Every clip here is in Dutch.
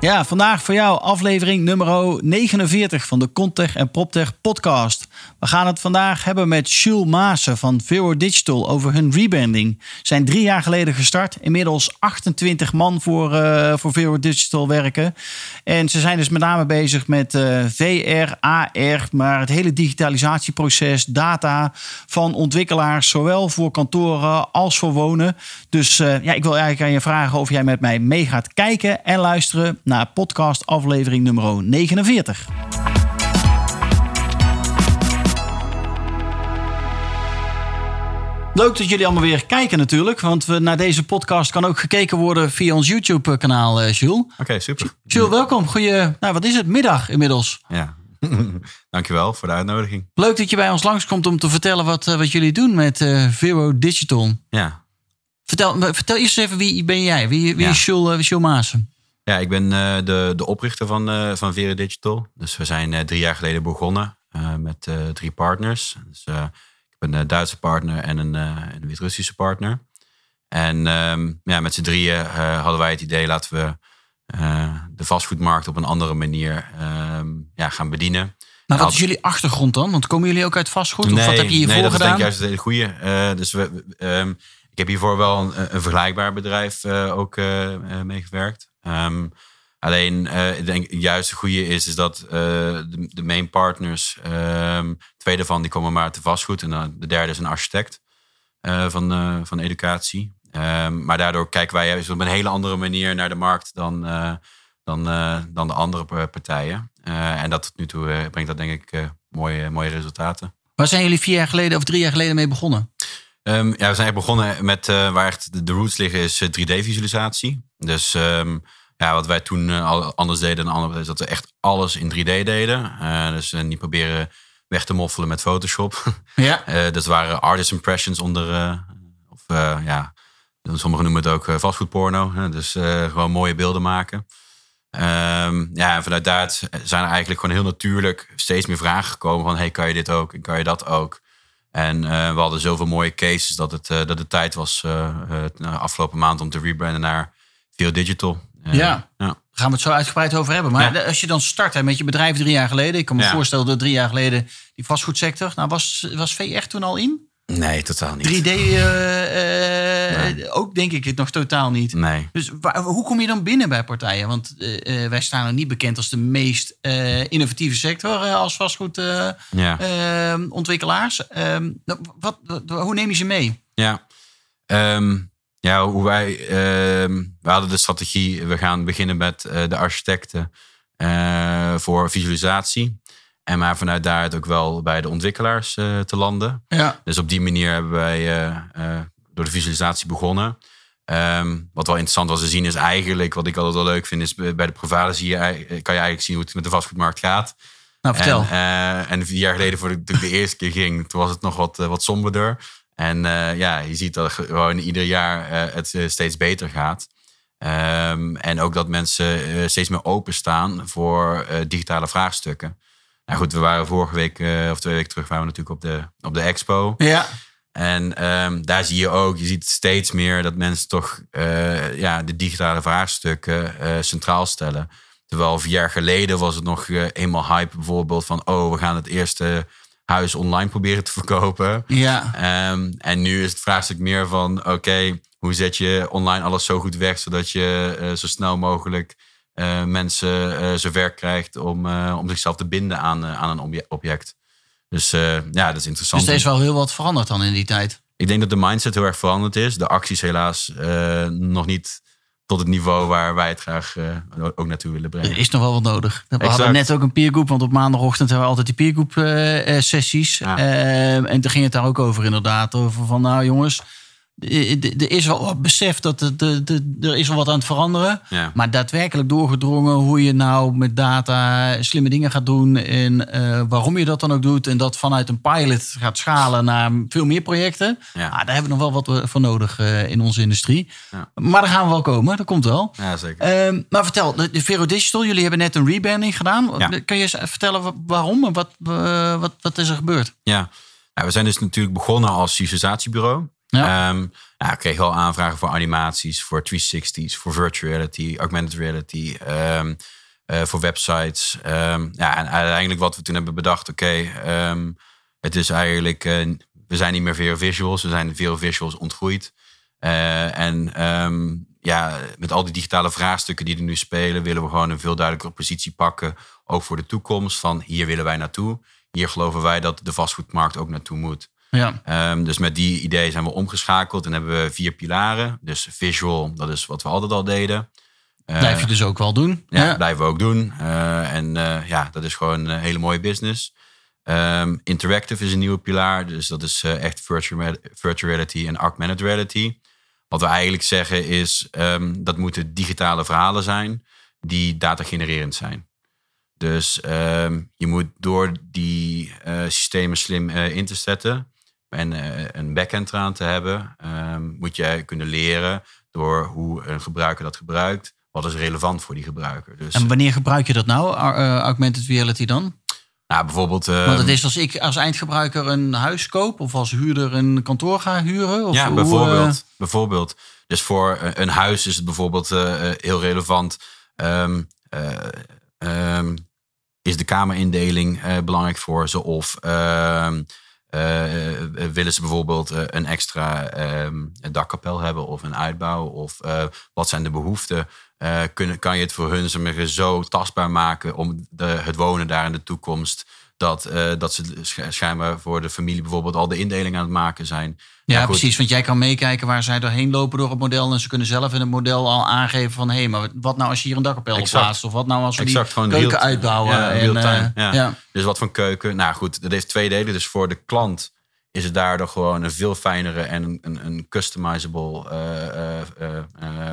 Ja, vandaag voor jou aflevering nummer 49 van de Contech en PropTech podcast. We gaan het vandaag hebben met Jules Maassen van Vero Digital over hun rebranding. Zijn drie jaar geleden gestart. Inmiddels 28 man voor, uh, voor Vero Digital werken. En ze zijn dus met name bezig met uh, VR, AR, maar het hele digitalisatieproces, data van ontwikkelaars, zowel voor kantoren als voor wonen. Dus uh, ja, ik wil eigenlijk aan je vragen of jij met mij mee gaat kijken en luisteren naar podcast aflevering nummer 49. Leuk dat jullie allemaal weer kijken natuurlijk. Want we, naar deze podcast kan ook gekeken worden via ons YouTube kanaal, uh, Jules. Oké, okay, super. Jules, welkom. Goeie, nou wat is het, middag inmiddels. Ja, dankjewel voor de uitnodiging. Leuk dat je bij ons langskomt om te vertellen wat, uh, wat jullie doen met uh, Vero Digital. Ja. Vertel, vertel eerst even, wie ben jij? Wie, wie ja. is Jules, Jules Maassen? Ja, ik ben de, de oprichter van, van Vero Digital. Dus we zijn drie jaar geleden begonnen met drie partners. Dus, een Duitse partner en een, een Wit-Russische partner. En um, ja, met z'n drieën hadden wij het idee, laten we de vastgoedmarkt op een andere manier um, ja, gaan bedienen. Maar wat is jullie achtergrond dan? Want komen jullie ook uit vastgoed? Nee, of wat heb je hiervoor nee, dat gedaan? is denk ik juist het hele goede. dus we, um, ik heb hiervoor wel een, een vergelijkbaar bedrijf ook meegewerkt. Um, alleen, uh, ik denk juist het goede is, is dat uh, de, de, main partners, um, twee daarvan die komen maar te vastgoed. En dan de derde is een architect uh, van, van educatie. Um, maar daardoor kijken wij juist op een hele andere manier naar de markt dan, dan, dan de andere partijen. en dat tot nu toe brengt dat denk ik mooie, mooie resultaten. Waar zijn jullie vier jaar geleden of drie jaar geleden mee begonnen? Um, ja, we zijn begonnen met uh, waar echt de, de roots liggen is 3D-visualisatie. Dus um, ja, wat wij toen uh, anders deden dan anderen, is dat we echt alles in 3D deden. Uh, dus niet proberen weg te moffelen met Photoshop. Ja. dat waren artist impressions onder, of ja, sommigen noemen het ook vastgoedporno. dus gewoon mooie beelden maken. Um, ja, en vanuit daar zijn er eigenlijk gewoon heel natuurlijk steeds meer vragen gekomen van, hey, kan je dit ook en kan je dat ook? En we hadden zoveel mooie cases dat het, dat het tijd was uh, afgelopen maand om te rebranden naar Veel Digital. Ja. ja. Daar gaan we het zo uitgebreid over hebben. Maar ja. als je dan start hè, met je bedrijf drie jaar geleden. Ik kan me ja. voorstellen dat drie jaar geleden die vastgoedsector. Nou, was, was VR toen al in? Nee, totaal niet. 3D nee. ook denk ik het nog totaal niet. Nee. Dus waar, hoe kom je dan binnen bij partijen? Want uh, wij staan er niet bekend als de meest uh, innovatieve sector als vastgoedontwikkelaars. Ja. Um, wat, wat, hoe neem je ze mee? Ja, um, ja hoe wij. Um, we hadden de strategie, we gaan beginnen met uh, de architecten voor visualisatie. En maar vanuit daaruit ook wel bij de ontwikkelaars uh, te landen. Ja. Dus op die manier hebben wij door de visualisatie begonnen. Um, wat wel interessant was te zien is eigenlijk, wat ik altijd wel leuk vind, is bij de providers zie je, kan je eigenlijk zien hoe het met de vastgoedmarkt gaat. Nou, vertel. En, en vier jaar geleden, voor ik de, de eerste keer ging, toen was het nog wat, wat somberder. En ja, je ziet dat gewoon ieder jaar het steeds beter gaat. Um, en ook dat mensen steeds meer openstaan voor digitale vraagstukken. Nou goed, we waren vorige week of twee weken terug waren we natuurlijk op de, op de expo. Ja. En um, daar zie je ook, je ziet steeds meer dat mensen toch uh, ja, de digitale vraagstukken uh, centraal stellen. Terwijl vier jaar geleden was het nog eenmaal hype bijvoorbeeld van... oh, we gaan het eerste huis online proberen te verkopen. Ja. Um, en nu is het vraagstuk meer van, oké, okay, hoe zet je online alles zo goed weg... zodat je zo snel mogelijk uh, mensen uh, zover krijgt om, om zichzelf te binden aan, aan een object. Dus ja, dat is interessant. Dus er is wel heel wat veranderd dan in die tijd. Ik denk dat de mindset heel erg veranderd is. De acties helaas nog niet tot het niveau waar wij het graag ook naartoe willen brengen. Er is nog wel wat nodig. We exact. hadden net ook een peergroep, want op maandagochtend hebben we altijd die peergroep sessies. Ja. en toen ging het daar ook over inderdaad. Over van nou jongens, er is wel wat besef dat de, de, de, er is wel wat aan het veranderen. Ja. Maar daadwerkelijk doorgedrongen hoe je nou met data slimme dingen gaat doen. En uh, waarom je dat dan ook doet. En dat vanuit een pilot gaat schalen naar veel meer projecten. Ja. Ah, daar hebben we nog wel wat voor nodig uh, in onze industrie. Ja. Maar daar gaan we wel komen, dat komt wel. Ja, zeker. Uh, maar vertel, de, de Vero Digital, jullie hebben net een rebranding gedaan. Kun je eens vertellen waarom en wat, wat, wat is er gebeurd? Ja. ja, we zijn dus natuurlijk begonnen als visualisatiebureau. Ja. Um, ja, ik kreeg aanvragen voor animaties, voor 360's, voor virtual reality, augmented reality, um, uh, voor websites. Um, ja, en uiteindelijk wat we toen hebben bedacht, oké, het is eigenlijk, uh, we zijn niet meer veel visuals, we zijn veel visuals ontgroeid. Uh, en ja, met al die digitale vraagstukken die er nu spelen, willen we gewoon een veel duidelijkere positie pakken, ook voor de toekomst, van hier willen wij naartoe. Hier geloven wij dat de vastgoedmarkt ook naartoe moet. Ja. Um, dus met die ideeën zijn we omgeschakeld en hebben we vier pilaren. Dus visual, dat is wat we altijd al deden. Uh, Blijf je dus ook wel doen. Ja, ja. blijven we ook doen. Uh, en uh, ja, dat is gewoon een hele mooie business. Um, interactive is een nieuwe pilaar. Dus dat is echt virtual, virtual reality en augmented reality. Wat we eigenlijk zeggen is, um, dat moeten digitale verhalen zijn die data genererend zijn. Dus um, je moet door die systemen slim in te zetten en uh, een backend eraan te hebben, um, moet jij kunnen leren door hoe een gebruiker dat gebruikt. Wat is relevant voor die gebruiker? Dus, en wanneer gebruik je dat nou, augmented reality dan? Nou, bijvoorbeeld. Want het is als ik als eindgebruiker een huis koop of als huurder een kantoor ga huren. Of ja, hoe, bijvoorbeeld, bijvoorbeeld. Dus voor een huis is het bijvoorbeeld heel relevant. Um, um, is de kamerindeling belangrijk voor ze? Of willen ze bijvoorbeeld een extra dakkapel hebben of een uitbouw? Of wat zijn de behoeften? kunnen, kan je het voor hun zo tastbaar maken om de, het wonen daar in de toekomst? Dat, uh, dat ze schijnbaar voor de familie bijvoorbeeld al de indeling aan het maken zijn. Ja, ja precies. Want jij kan meekijken waar zij doorheen lopen door het model. En ze kunnen zelf in het model al aangeven van... hé, hey, maar wat nou als je hier een dakkapel op plaatst? Of wat nou als we exact, die keuken real, uitbouwen? Ja, en, time, uh, ja. ja. Dus wat voor keuken? Nou goed, dat heeft twee delen. Dus voor de klant is het daardoor gewoon een veel fijnere... en een, een, customizable... Uh, uh,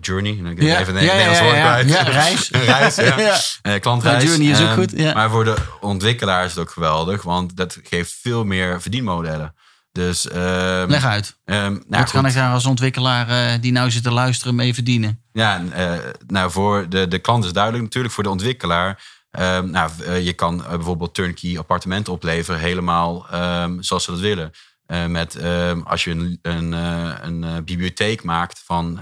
journey. Ik ja. even een ja, Nederlands woord ja, kwijt. Ja, reis. reis, ja. Uh, klantreis. Journey is ook um, goed. Maar voor de ontwikkelaar is het ook geweldig, want dat geeft veel meer verdienmodellen. Dus, um, Leg uit. Um, nou, Wat kan ik daar als ontwikkelaar uh, die nou zit te luisteren mee verdienen? Ja, uh, nou voor de, de klant is duidelijk natuurlijk. Voor de ontwikkelaar, um, nou, uh, je kan bijvoorbeeld turnkey appartementen opleveren, helemaal zoals ze dat willen. Uh, met um, als je een, een, uh, een uh, bibliotheek maakt van,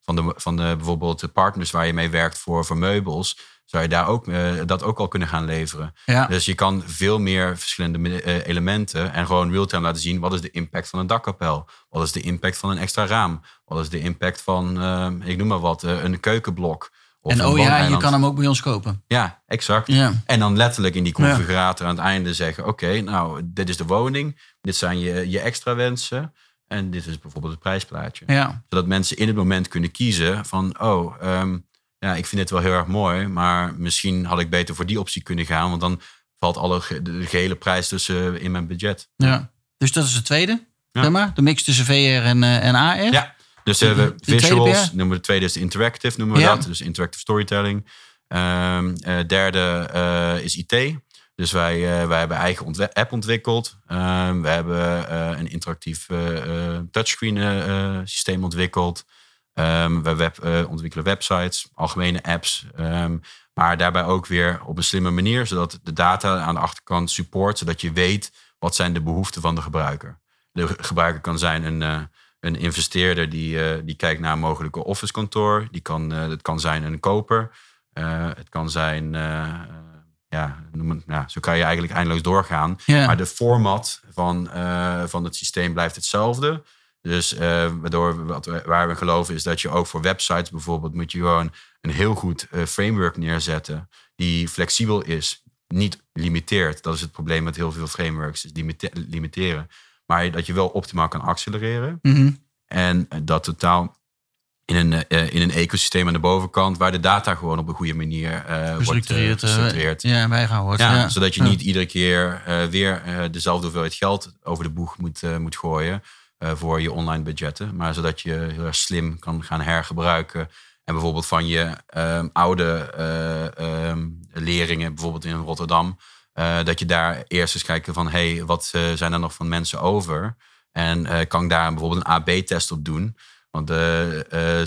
van, de, van de, bijvoorbeeld de partners waar je mee werkt voor, voor meubels, zou je daar ook, dat ook al kunnen gaan leveren. Ja. Dus je kan veel meer verschillende elementen en gewoon real-time laten zien wat is de impact van een dakkapel, wat is de impact van een extra raam, wat is de impact van, uh, ik noem maar wat, een keukenblok. En oh ja, je kan hem ook bij ons kopen. Ja, exact. Ja. En dan letterlijk in die configurator ja. aan het einde zeggen: Oké, okay, nou, dit is de woning, dit zijn je, je extra wensen. En dit is bijvoorbeeld het prijsplaatje. Ja. Zodat mensen in het moment kunnen kiezen van: Oh, um, ja, ik vind dit wel heel erg mooi, maar misschien had ik beter voor die optie kunnen gaan, want dan valt alle de gehele prijs tussen in mijn budget. Ja. Dus dat is de tweede, ja. zeg maar, de mix tussen VR en, uh, en AR. Ja. Dus hebben we visuals, noemen we de tweede is interactive, noemen we ja. dat. Dus interactive storytelling. Um, uh, derde uh, is IT. Dus wij, uh, wij hebben eigen app ontwikkeld. Um, we hebben een interactief touchscreen systeem ontwikkeld. Um, we web, ontwikkelen websites, algemene apps. maar daarbij ook weer op een slimme manier, zodat de data aan de achterkant support, zodat je weet wat zijn de behoeften van de gebruiker. De gebruiker kan zijn een een investeerder die, uh, die kijkt naar een mogelijke office kantoor. Die kan, uh, het kan zijn een koper. Uh, het kan zijn, ja, noem, ja, zo kan je eigenlijk eindeloos doorgaan. Ja. Maar de format van, van het systeem blijft hetzelfde. Dus waardoor wat, waar we geloven is dat je ook voor websites bijvoorbeeld moet je gewoon een heel goed framework neerzetten die flexibel is, niet limiteert. Dat is het probleem met heel veel frameworks, is limite limiteren. Maar dat je wel optimaal kan accelereren. Mm -hmm. En dat totaal in een, uh, in een ecosysteem aan de bovenkant, waar de data gewoon op een goede manier uh, wordt uh, gestructureerd. ja, bijgehouden wordt. Ja, Ja, Zodat je ja. niet iedere keer weer dezelfde hoeveelheid geld over de boeg moet, moet gooien. eh, voor je online budgetten. Maar zodat je heel erg slim kan gaan hergebruiken. En bijvoorbeeld van je ehm, oude eh, ehm, leerlingen, bijvoorbeeld in Rotterdam, eh, dat je daar eerst eens kijkt van hey, wat eh, zijn er nog van mensen over? En eh, kan ik daar bijvoorbeeld een AB-test op doen? Want,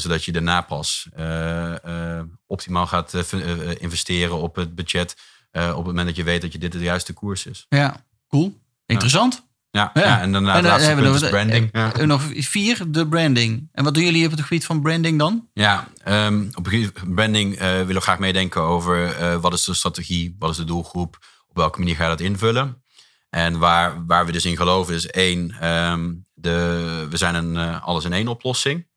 zodat je daarna pas optimaal gaat investeren op het budget. op het moment dat je weet dat je dit de juiste koers is. Ja, cool. Interessant. Ja, Ja. ja. en daarna En het laatste hebben we branding. Ja. Nog vier, de branding. En wat doen jullie op het gebied van branding dan? Ja, ehm, op een gegeven moment branding willen we graag meedenken over wat is de strategie, wat is de doelgroep, op welke manier ga je dat invullen. En waar, waar we dus in geloven is één, ehm, de, we zijn een eh, alles in één oplossing.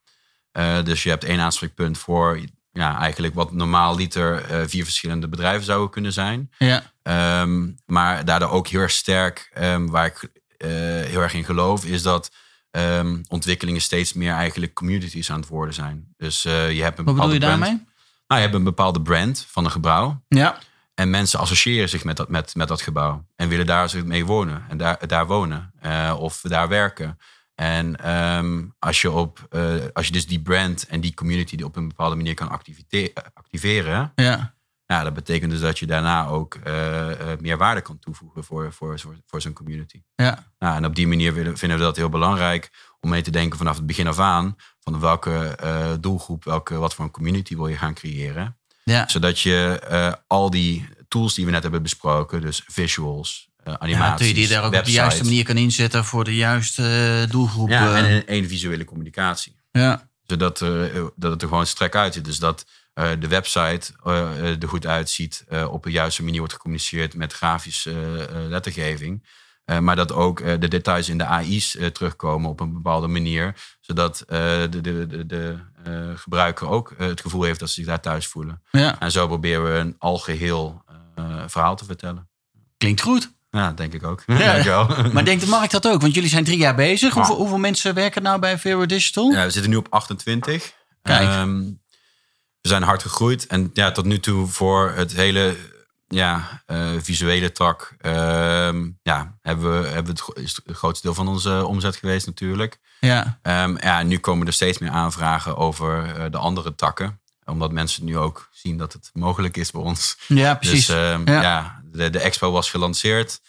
Eh, dus je hebt één aanspreekpunt voor ja, eigenlijk wat normaal liter eh, vier verschillende bedrijven zouden kunnen zijn. Ja. Ehm, maar daardoor ook heel erg sterk, ehm, waar ik heel erg in geloof, is dat ontwikkelingen steeds meer eigenlijk communities aan het worden zijn. Dus je hebt een Wat bedoel bepaalde je brand. daarmee? Nou, je hebt een bepaalde brand van een gebouw. Ja. En mensen associëren zich met dat, met, met dat gebouw. En willen daar zich mee wonen. En daar, daar wonen. eh, of daar werken. En ehm, als, je op, eh, als je dus die brand en die community die op een bepaalde manier kan eh, activeren. Ja. Ja, dat betekent dus dat je daarna ook meer waarde kan toevoegen voor, voor, voor, voor zo'n community. Ja. Nou, en op die manier willen- vinden we dat heel belangrijk om mee te denken vanaf het begin af aan. Van welke doelgroep, welke, wat voor een community wil je gaan creëren. Ja. Zodat je eh, al die tools die we net hebben besproken, dus visuals, eh, Ja, animaties, dat je die daar ook op de juiste manier kan inzetten voor de juiste eh, doelgroep. Ja, en één visuele communicatie. ja. Zodat er, dat het er gewoon strak uitziet. Dus dat de website er goed uitziet, op de juiste manier wordt gecommuniceerd met grafische lettergeving. Eh, maar dat ook eh, de details in de AI's eh, terugkomen op een bepaalde manier. Zodat de, de, de, de gebruiker ook het gevoel heeft dat ze zich daar thuis voelen. ja. En zo proberen we een algeheel eh, verhaal te vertellen. Klinkt goed. Ja, denk ik ook. Ja. Dankjewel. Maar denkt de markt dat ook? Want jullie zijn drie jaar bezig. Hoeveel mensen werken nou bij Vero Digital? Ja, we zitten nu op 28. Kijk. Ehm, we zijn hard gegroeid. En ja, tot nu toe voor het hele ja, eh, visuele tak... ehm, ja, hebben we, hebben we het, is het grootste deel van onze omzet geweest natuurlijk. Ja. Ehm, ja, nu komen er steeds meer aanvragen over eh, de andere takken. Omdat mensen nu ook zien dat het mogelijk is bij ons. Ja, precies. Dus ehm, Ja. ja, de, de expo was gelanceerd.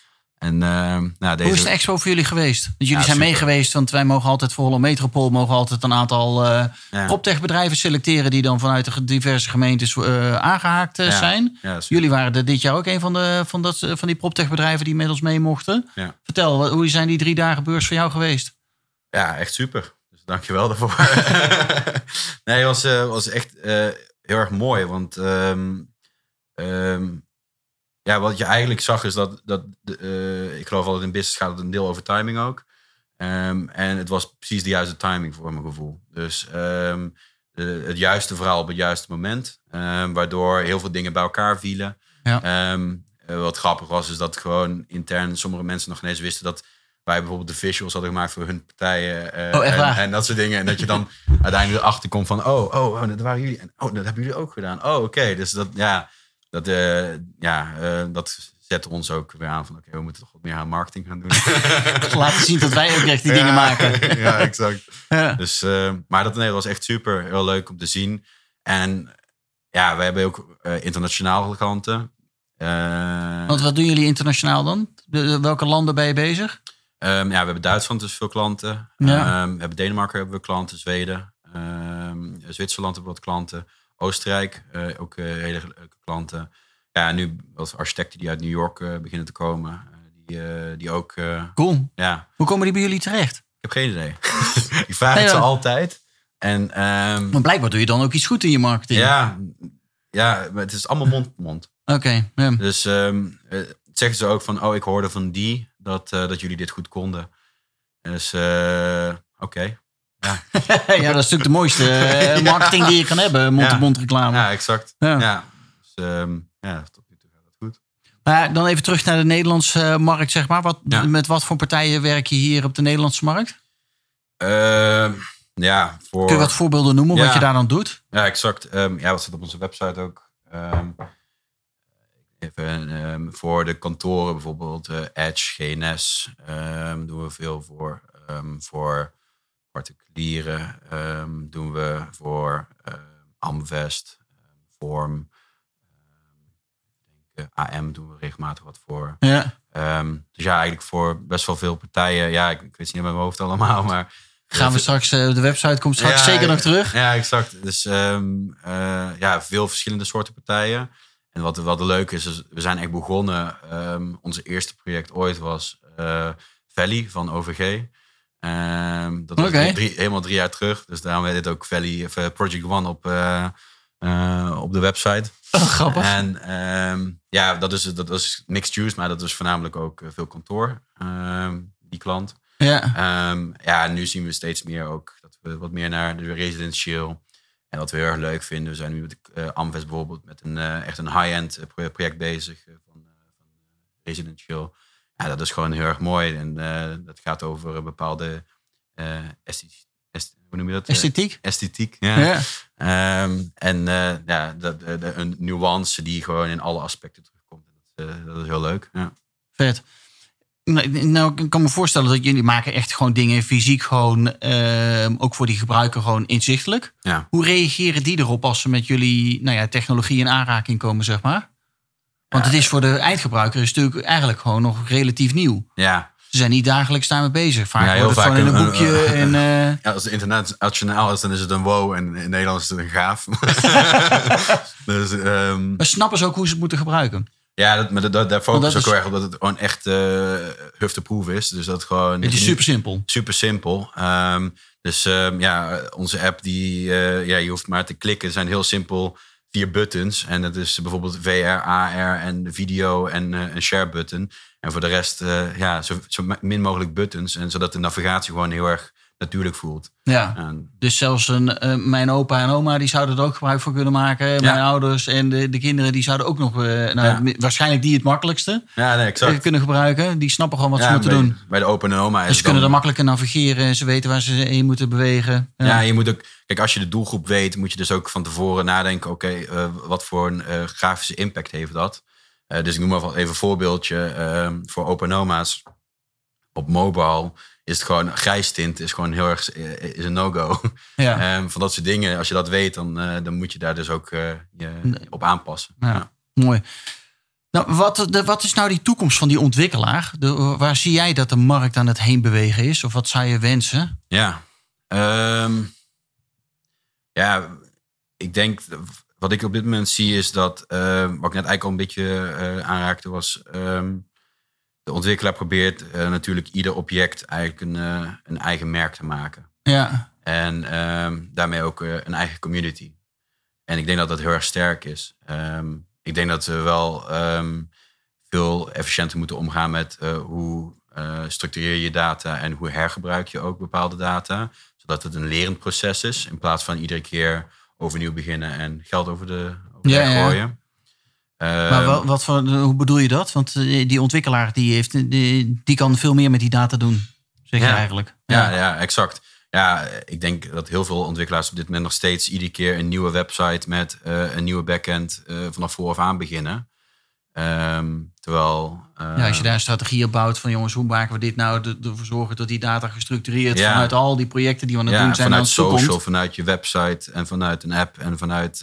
En ehm, nou, deze... Hoe is de expo voor jullie geweest? Want jullie Ja, zijn super. mee geweest, want wij mogen altijd voor Holland Metropool mogen altijd een aantal eh Ja. proptech-bedrijven selecteren die dan vanuit de diverse gemeentes eh, aangehaakt eh, Ja. zijn. Jullie waren er dit jaar ook een van, de, van, dat, van die proptech-bedrijven die met ons mee mochten. Vertel, hoe zijn die drie dagen beurs voor jou geweest? Ja, echt super. Dus dankjewel daarvoor. nee, het was, was echt heel erg mooi. Want ehm, ehm, ja, wat je eigenlijk zag is dat, dat eh, ik geloof altijd in business gaat het een deel over timing ook. Ehm, en het was precies de juiste timing voor mijn gevoel. Dus ehm, de- het juiste verhaal op het juiste moment. ehm, waardoor heel veel dingen bij elkaar vielen. Ja. Eh, wat grappig was, is dat gewoon intern sommige mensen nog ineens wisten dat wij bijvoorbeeld de visuals hadden gemaakt voor hun partijen. eh, Oh, en, en dat soort dingen. En dat je dan uiteindelijk erachter komt van, oh, oh, oh, dat waren jullie. En oh, dat hebben jullie ook gedaan. Oh, oké. Dus dat, ja, dat, eh, ja, eh, dat zette ons ook weer aan van, oké, we moeten toch wat meer aan marketing gaan doen. Laten zien dat wij ook echt die dingen maken. ja, exact. Ja. Dus, eh, maar dat nee, dat was echt super. Heel leuk om te zien. En ja, we hebben ook internationale klanten. Want wat doen jullie internationaal dan? De- welke landen ben je bezig? Ehm, ja, we hebben Duitsland dus veel klanten. Ja. Ehm, we hebben Denemarken hebben we klanten, Zweden. Ehm, Zwitserland hebben we wat klanten. Oostenrijk eh, ook eh, hele leuke klanten. Ja, nu wat architecten die uit New York eh, beginnen te komen. die, die ook, Cool. ja, Hoe komen die bij jullie terecht? ik heb geen idee. ik vraag Nee, het ze ja. altijd. En ehm, Maar blijkbaar doe je dan ook iets goed in je marketing. ja, ja, maar het is allemaal mond-mond. Oké. Dus ehm, eh, zeggen ze ook van, oh, ik hoorde van die dat, dat jullie dit goed konden. Dus, eh, oké. ja, dat is natuurlijk de mooiste eh, marketing die je kan hebben. Mond-to-mond reclame. Ja, exact. Ja. Ja. Dus, ehm, ja, tot nu toe gaat het goed. Maar dan even terug naar de Nederlandse eh, markt, zeg maar. Wat. Met wat voor partijen werk je hier op de Nederlandse markt? Ehm, ja, voor... Kun je wat voorbeelden noemen wat je daar dan doet? Ja, exact. Ehm, ja, wat staat op onze website ook? Even, voor de kantoren bijvoorbeeld, eh, Edge, GNS, doen we veel voor. Voor particulieren ehm, doen we voor uh, Amvest, Vorm, AM doen we regelmatig wat voor. Ja. dus ja, eigenlijk voor best wel veel partijen. Ja, ik, ik weet niet met mijn hoofd allemaal, maar Gaan we straks, uh, de website komt straks zeker nog terug. Ja, exact. Dus um, uh, ja, veel verschillende soorten partijen. En wat, wat leuk is, is we zijn echt begonnen. Um, onze eerste project ooit was uh, Valley van OVG. Um, dat was okay. drie, helemaal drie jaar terug. Dus daarom heet het ook Valley of Project One op, op de website. Oh, grappig. En ja, dat is, dat is mixed use, maar dat is voornamelijk ook veel kantoor, die klant. Ja. Ja, nu zien we steeds meer ook dat we wat meer naar de residentieel. En wat we heel erg leuk vinden, we zijn nu met uh, Amvest bijvoorbeeld met een echt een high-end eh, project bezig van, van residentieel. Ja, dat is gewoon heel erg mooi. En dat gaat over een bepaalde esthetiek. hoe noem je dat? Esthetiek. esthetiek, ja. ja. Um, en ja, dat, de, een nuance die gewoon in alle aspecten terugkomt. Dat, dat is heel leuk. Ja. Vet. Nou, ik kan me voorstellen dat jullie maken echt gewoon dingen fysiek gewoon, uh, ook voor die gebruiker gewoon inzichtelijk. Ja. Hoe reageren die erop als ze met jullie nou ja, technologie in aanraking komen, zeg maar? Want het is voor de eindgebruiker is natuurlijk eigenlijk gewoon nog relatief nieuw. Ja. Ze zijn niet dagelijks daarmee bezig. Vaak ja, heel vaak gewoon in een, boekje. en, uh... ja, als het internationaal is, dan is het een wow. En in Nederland is het een gaaf. dus, um... Maar snappen ze ook hoe ze het moeten gebruiken? Ja, dat, maar dat, daar focus ook heel erg op dat het gewoon echt uh, hufteproof is. Dus dat gewoon. Het is super simpel. Super simpel. Um, dus um, ja, onze app die uh, ja, je hoeft maar te klikken. Zijn heel simpel vier buttons. En dat is bijvoorbeeld VR, AR en video en een share button. En voor de rest ja, zo, zo min mogelijk buttons. En zodat de navigatie gewoon heel erg natuurlijk voelt. Ja, en, dus zelfs een, uh, mijn opa en oma die zouden er ook gebruik van kunnen maken. Ja. Mijn ouders en de, de kinderen die zouden ook nog, uh, nou, ja. waarschijnlijk die het makkelijkste ja, nee, exact. kunnen gebruiken. Die snappen gewoon wat ze moeten bij, doen. Bij de opa en oma is dus ze kunnen er makkelijker navigeren en ze weten waar ze heen moeten bewegen. Ja. je moet ook, kijk, als je de doelgroep weet, moet je dus ook van tevoren nadenken, oké, okay, uh, wat voor een grafische impact heeft dat? dus ik noem maar even een voorbeeldje ehm, voor opa en oma's op mobile is het gewoon grijs tint is gewoon heel erg is een no-go. Ja. um, van dat soort dingen, als je dat weet, dan, uh, dan moet je daar dus ook uh, je op aanpassen. Ja, ja. Mooi. Nou, wat, de, wat is nou die toekomst van die ontwikkelaar? De, waar zie jij dat de markt aan het heen bewegen is? Of wat zou je wensen? Ja, um, ja ik denk, wat ik op dit moment zie is dat, uh, wat ik net eigenlijk al een beetje aanraakte, was um, de ontwikkelaar probeert uh, natuurlijk ieder object eigenlijk een, uh, een eigen merk te maken. Ja. En um, daarmee ook uh, een eigen community. En ik denk dat dat heel erg sterk is. Um, ik denk dat we wel um, veel efficiënter moeten omgaan met hoe structureer je data en hoe hergebruik je ook bepaalde data. Zodat het een lerend proces is in plaats van iedere keer overnieuw beginnen en geld over de, over ja, gooien. Maar wat, wat voor, hoe bedoel je dat? Want eh, die ontwikkelaar die heeft, die, die kan veel meer met die data doen, zeg je ja. eigenlijk. Ja. ja, ja, exact. Ja, ik denk dat heel veel ontwikkelaars op dit moment nog steeds iedere keer een nieuwe website met uh, een nieuwe backend uh, vanaf vooraf aan beginnen. Um, terwijl. Uh, ja, als je daar een strategie op bouwt van jongens, hoe maken we dit nou ervoor zorgen dat die data gestructureerd ja. vanuit al die projecten die we aan het ja, doen zijn. Vanuit social, vanuit je website en vanuit een app en vanuit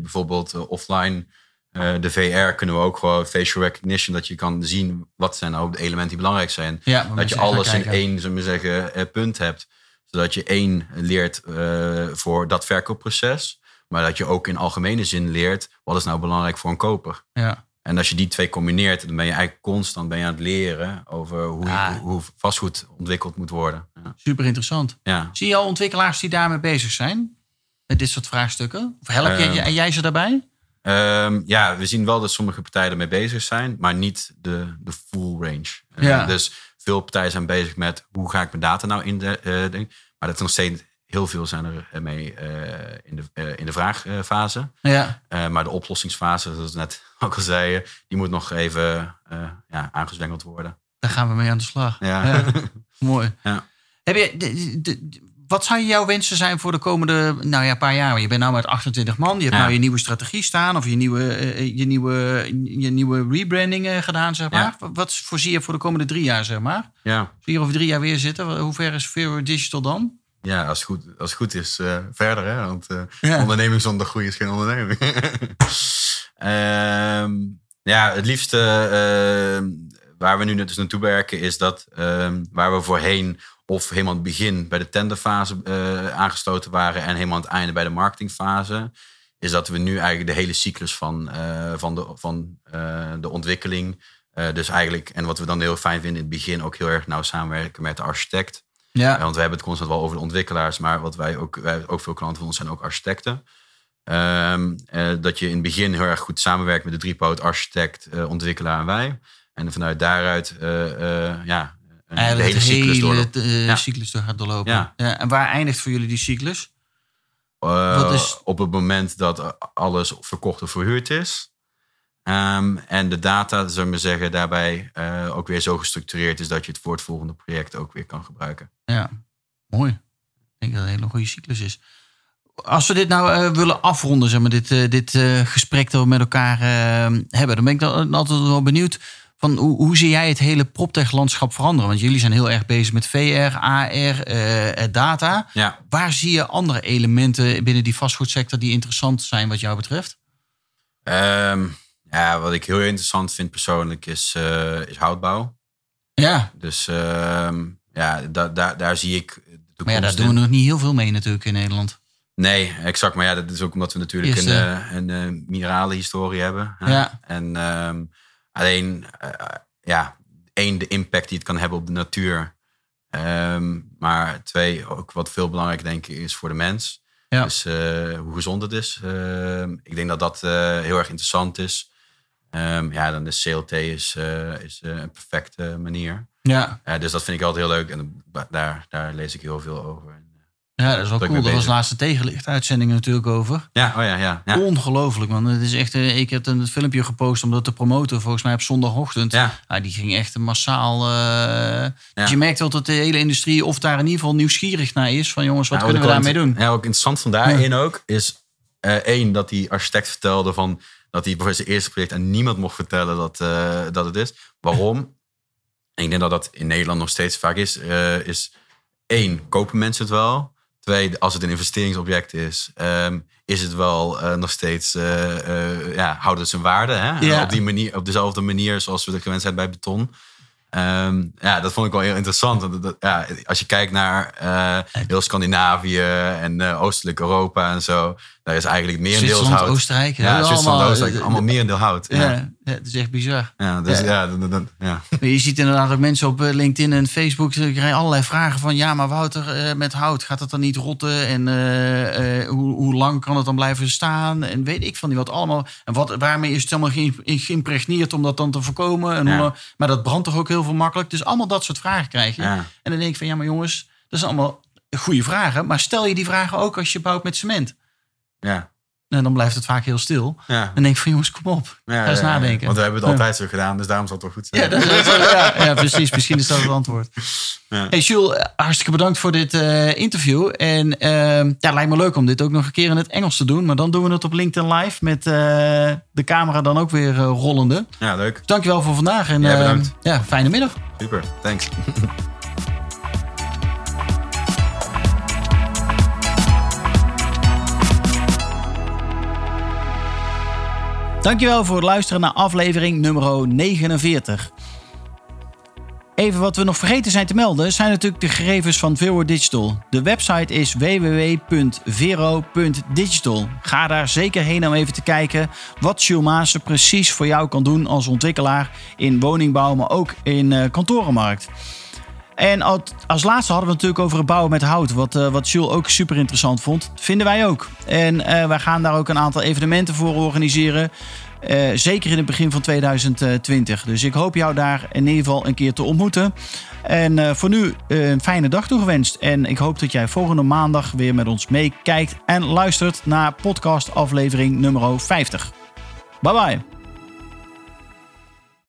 bijvoorbeeld offline uh, de VR kunnen we ook gewoon facial recognition, dat je kan zien wat zijn nou de elementen die belangrijk zijn. Ja, dat je alles in één zullen we zeggen, uh, punt hebt. Zodat je één leert uh, voor dat verkoopproces. Maar dat je ook in algemene zin leert wat is nou belangrijk voor een koper. Ja. En als je die twee combineert, dan ben je eigenlijk constant ben je aan het leren over hoe, Ja. hoe, hoe vastgoed ontwikkeld moet worden. Ja. Super interessant. Ja. Zie je al ontwikkelaars die daarmee bezig zijn? Met dit soort vraagstukken? Of help je, Ehm, jij ze daarbij? Ehm, ja, we zien wel dat sommige partijen ermee bezig zijn, maar niet de, de full range. Eh, dus veel partijen zijn bezig met hoe ga ik mijn data nou in de eh, ding. Maar dat is nog steeds heel veel zijn er mee eh, in, de, in de vraagfase. Ja. Maar de oplossingsfase, zoals net ook al zeiden, die moet nog even ja, aangezwengeld worden. Daar gaan we mee aan de slag. Ja. Mooi. Ja. Heb je, de- wat zou jouw wensen zijn voor de komende nou ja, paar jaar? Je bent nou met 28 man. Je hebt Ja. nou je nieuwe strategie staan. Of je nieuwe, eh, je nieuwe, je nieuwe rebranding eh, gedaan, zeg maar. Ja. Wat voorzie je voor de komende drie jaar, zeg maar? Ja, Vier of drie jaar weer zitten. Hoe ver is Vero Digital dan? ja als, het goed, als het goed is, eh, verder. Hè? Want eh, Ja. onderneming zonder groei is geen onderneming. Ehm, ja, het liefste waar we nu dus naartoe werken is dat ehm, waar we voorheen of helemaal aan het begin bij de tenderfase eh, aangesloten waren en helemaal aan het einde bij de marketingfase, is dat we nu eigenlijk de hele cyclus van, eh, van, de, van eh, de ontwikkeling, dus eigenlijk, en wat we dan heel fijn vinden in het begin, ook heel erg nauw samenwerken met de architect. Ja. Want we hebben het constant wel over de ontwikkelaars, maar wat wij ook, wij ook veel klanten van ons zijn ook architecten. Ehm, eh, dat je in het begin heel erg goed samenwerkt met de driepoot architect, ontwikkelaar en wij. En vanuit daaruit eh, eh, ja, een- de Eigenlijk hele cyclus door. hele eh, Ja. cyclus door gaat doorlopen. Ja. en waar eindigt voor jullie die cyclus? Is- Op het moment dat alles verkocht of verhuurd is. Ehm, en de data, zullen we maar zeggen, daarbij ook weer zo gestructureerd is dat je het voor het volgende project ook weer kan gebruiken. Ja, mooi. Ik denk dat het een hele goede cyclus is. Als we dit nou willen afronden, zeg maar, dit, dit gesprek dat we met elkaar eh, hebben, dan ben ik dan altijd wel benieuwd van hoe, hoe zie jij het hele proptech-landschap veranderen? Want jullie zijn heel erg bezig met VR, AR, eh, eh, data. Ja, Waar zie je andere elementen binnen die vastgoedsector die interessant zijn wat jou betreft? Ehm, ja wat ik heel interessant vind persoonlijk is, eh, is houtbouw. Ja, Dus ehm, ja, da, da, daar zie ik de maar ja, daar doen we nog niet heel veel mee natuurlijk in Nederland. Nee, exact. Maar ja, dat is ook omdat we natuurlijk Eerst, een, eh, een eh, mineralenhistorie hebben. hè. Ja. En ehm, alleen, eh, ja, één, de impact die het kan hebben op de natuur. Ehm, maar twee, ook wat veel belangrijker denk ik is voor de mens. Ja. Dus eh, hoe gezond het is. Ehm, ik denk dat dat eh, heel erg interessant is. Ehm, ja, dan is CLT is, eh, is eh, een perfecte manier. Ja, Ja, dus dat vind ik altijd heel leuk. En daar, daar lees ik heel veel over. Ja dat is wel cool. Daar was laatste tegenlicht uitzending natuurlijk over. Ja, oh ja, ja. ja. Ongelooflijk, man. Het is echt, eh, ik heb een filmpje gepost om dat te promoten, volgens mij op zondagochtend. Ja. Ja, die ging echt massaal. eh, Ja. Dus je merkt wel dat de hele industrie, of daar in ieder geval nieuwsgierig naar is. Van jongens, wat kunnen we daarmee doen? Ja, ook interessant van daarin ook is eh, één dat die architect vertelde van dat hij voor zijn eerste project aan niemand mocht vertellen dat, dat het is. Waarom? En ik denk dat dat in Nederland nog steeds vaak is. is één, kopen mensen het wel? Twee, als het een investeringsobject is, ehm, is het wel eh, nog steeds, eh, ja, houdt het zijn waarde. Hè? Ja. Op, die manier, op dezelfde manier zoals we dat gewend zijn bij beton. Ehm, ja, dat vond ik wel heel interessant. Dat- ja, als je kijkt naar heel Scandinavië en Oostelijk Europa en zo, daar is eigenlijk het merendeels Zwitserland, hout. Oostenrijk. ja, Zwitserland, allemaal, Oostenrijk, eh, allemaal merendeel hout. Ja, Ja, het is echt bizar. ja, dus Ja. ja, dat- dat- ja. Maar Je ziet inderdaad ook mensen op eh, LinkedIn en Facebook. Ze krijgen allerlei vragen van... ja, maar Wouter, eh, met hout gaat het dan niet rotten? En eh, eh, hoe, hoe lang kan het dan blijven staan? En weet ik van die wat allemaal. En wat, waarmee is het allemaal ge- geïmpregneerd om dat dan te voorkomen? En maar dat brandt toch ook heel veel makkelijk? Dus allemaal dat soort vragen krijg je. En dan denk ik van... ja, maar jongens, dat zijn allemaal goede vragen. Maar stel je die vragen ook als je bouwt met cement. Ja, En dan blijft het vaak heel stil. ja. Dan denk ik van jongens, kom op. Ja, Ga eens ja, nadenken. Want we hebben het altijd zo gedaan, dus daarom zal het wel goed zijn. Ja, dat is, ja, ja, precies. Misschien is dat het antwoord. Ja. Hey Jules, hartstikke bedankt voor dit eh, interview. En ehm ja, lijkt me leuk om dit ook nog een keer in het Engels te doen. Maar dan doen we het op LinkedIn Live met eh, de camera dan ook weer eh, rollende. ja, leuk. Dankjewel voor vandaag. En, Ja, eh, bedankt. ja, fijne middag. Super, thanks. Dankjewel voor het luisteren naar aflevering nummer 49. Even wat we nog vergeten zijn te melden, zijn natuurlijk de gegevens van Vero Digital. De website is www.vero.digital. Ga daar zeker heen om even te kijken wat Jules Maassen precies voor jou kan doen als ontwikkelaar in woningbouw, maar ook in eh, kantorenmarkt. En als- laatste hadden we natuurlijk over het bouwen met hout. Wat, eh, wat Jules ook super interessant vond. Vinden wij ook. En eh, wij gaan daar ook een aantal evenementen voor organiseren. Eh, zeker in het begin van 2020. Dus ik hoop jou daar in ieder geval een keer te ontmoeten. En voor nu een fijne dag toegewenst. En ik hoop dat jij volgende maandag weer met ons meekijkt en luistert naar podcast aflevering nummer 50. Bye bye.